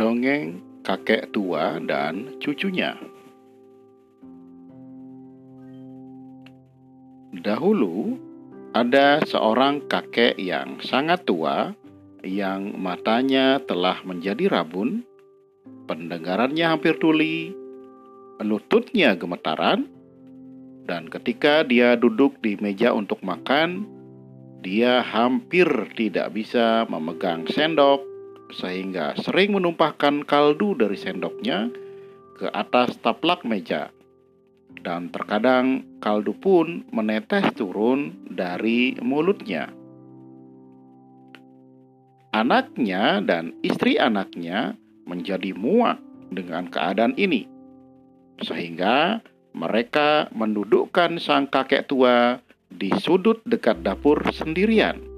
Dongeng Kakek Tua dan Cucunya. Dahulu, ada seorang kakek yang sangat tua yang matanya telah menjadi rabun, pendengarannya hampir tuli, lututnya gemetaran, dan ketika dia duduk di meja untuk makan, dia hampir tidak bisa memegang sendok sehingga sering menumpahkan kaldu dari sendoknya ke atas taplak meja. Dan terkadang kaldu pun menetes turun dari mulutnya. Anaknya dan istri anaknya menjadi muak dengan keadaan ini, sehingga mereka mendudukkan sang kakek tua di sudut dekat dapur sendirian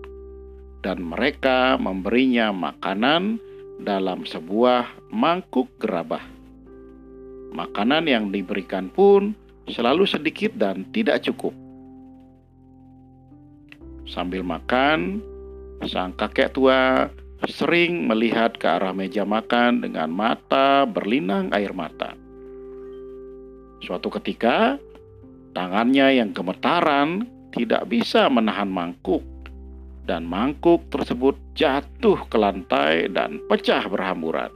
dan mereka memberinya makanan dalam sebuah mangkuk gerabah. Makanan yang diberikan pun selalu sedikit dan tidak cukup. Sambil makan, sang kakek tua sering melihat ke arah meja makan dengan mata berlinang air mata. Suatu ketika, tangannya yang gemetaran tidak bisa menahan mangkuk dan mangkuk tersebut jatuh ke lantai dan pecah berhamburan.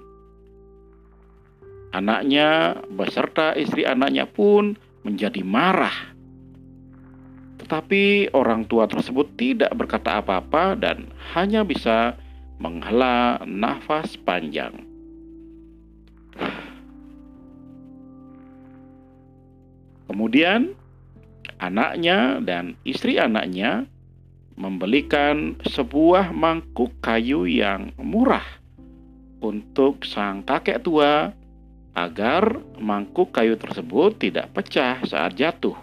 Anaknya beserta istri anaknya pun menjadi marah. Tetapi orang tua tersebut tidak berkata apa-apa dan hanya bisa menghela nafas panjang. Kemudian anaknya dan istri anaknya membelikan sebuah mangkuk kayu yang murah untuk sang kakek tua agar mangkuk kayu tersebut tidak pecah saat jatuh.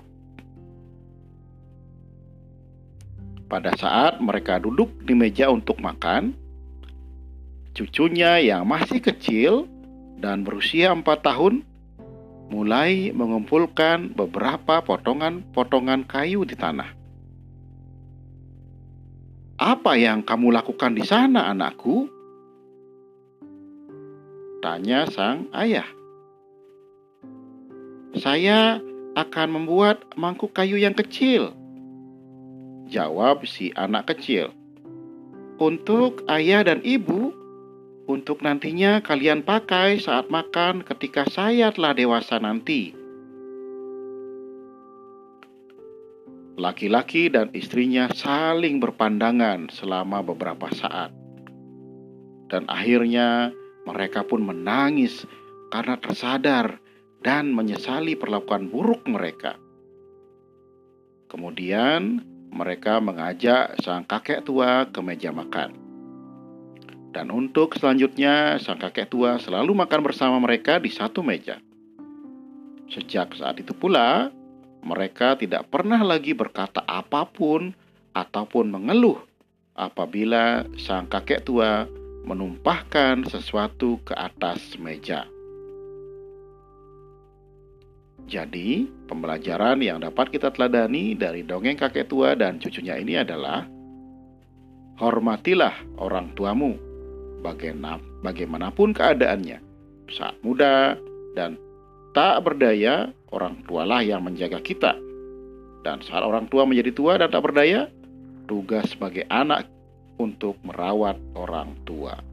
Pada saat mereka duduk di meja untuk makan, cucunya yang masih kecil dan berusia empat tahun mulai mengumpulkan beberapa potongan-potongan kayu di tanah. Apa yang kamu lakukan di sana, anakku? Tanya sang ayah. Saya akan membuat mangkuk kayu yang kecil. Jawab si anak kecil. Untuk ayah dan ibu, untuk nantinya kalian pakai saat makan ketika saya telah dewasa nanti. Laki-laki dan istrinya saling berpandangan selama beberapa saat, dan akhirnya mereka pun menangis karena tersadar dan menyesali perlakuan buruk mereka. Kemudian, mereka mengajak sang kakek tua ke meja makan. Dan untuk selanjutnya, sang kakek tua selalu makan bersama mereka di satu meja. Sejak saat itu pula, mereka tidak pernah lagi berkata apa pun ataupun mengeluh apabila sang kakek tua menumpahkan sesuatu ke atas meja. Jadi, pembelajaran yang dapat kita teladani dari dongeng kakek tua dan cucunya ini adalah hormatilah orang tuamu bagaimanapun keadaannya, saat muda dan tak berdaya, orang tualah yang menjaga kita. Dan saat orang tua menjadi tua dan tak berdaya, tugas sebagai anak untuk merawat orang tua.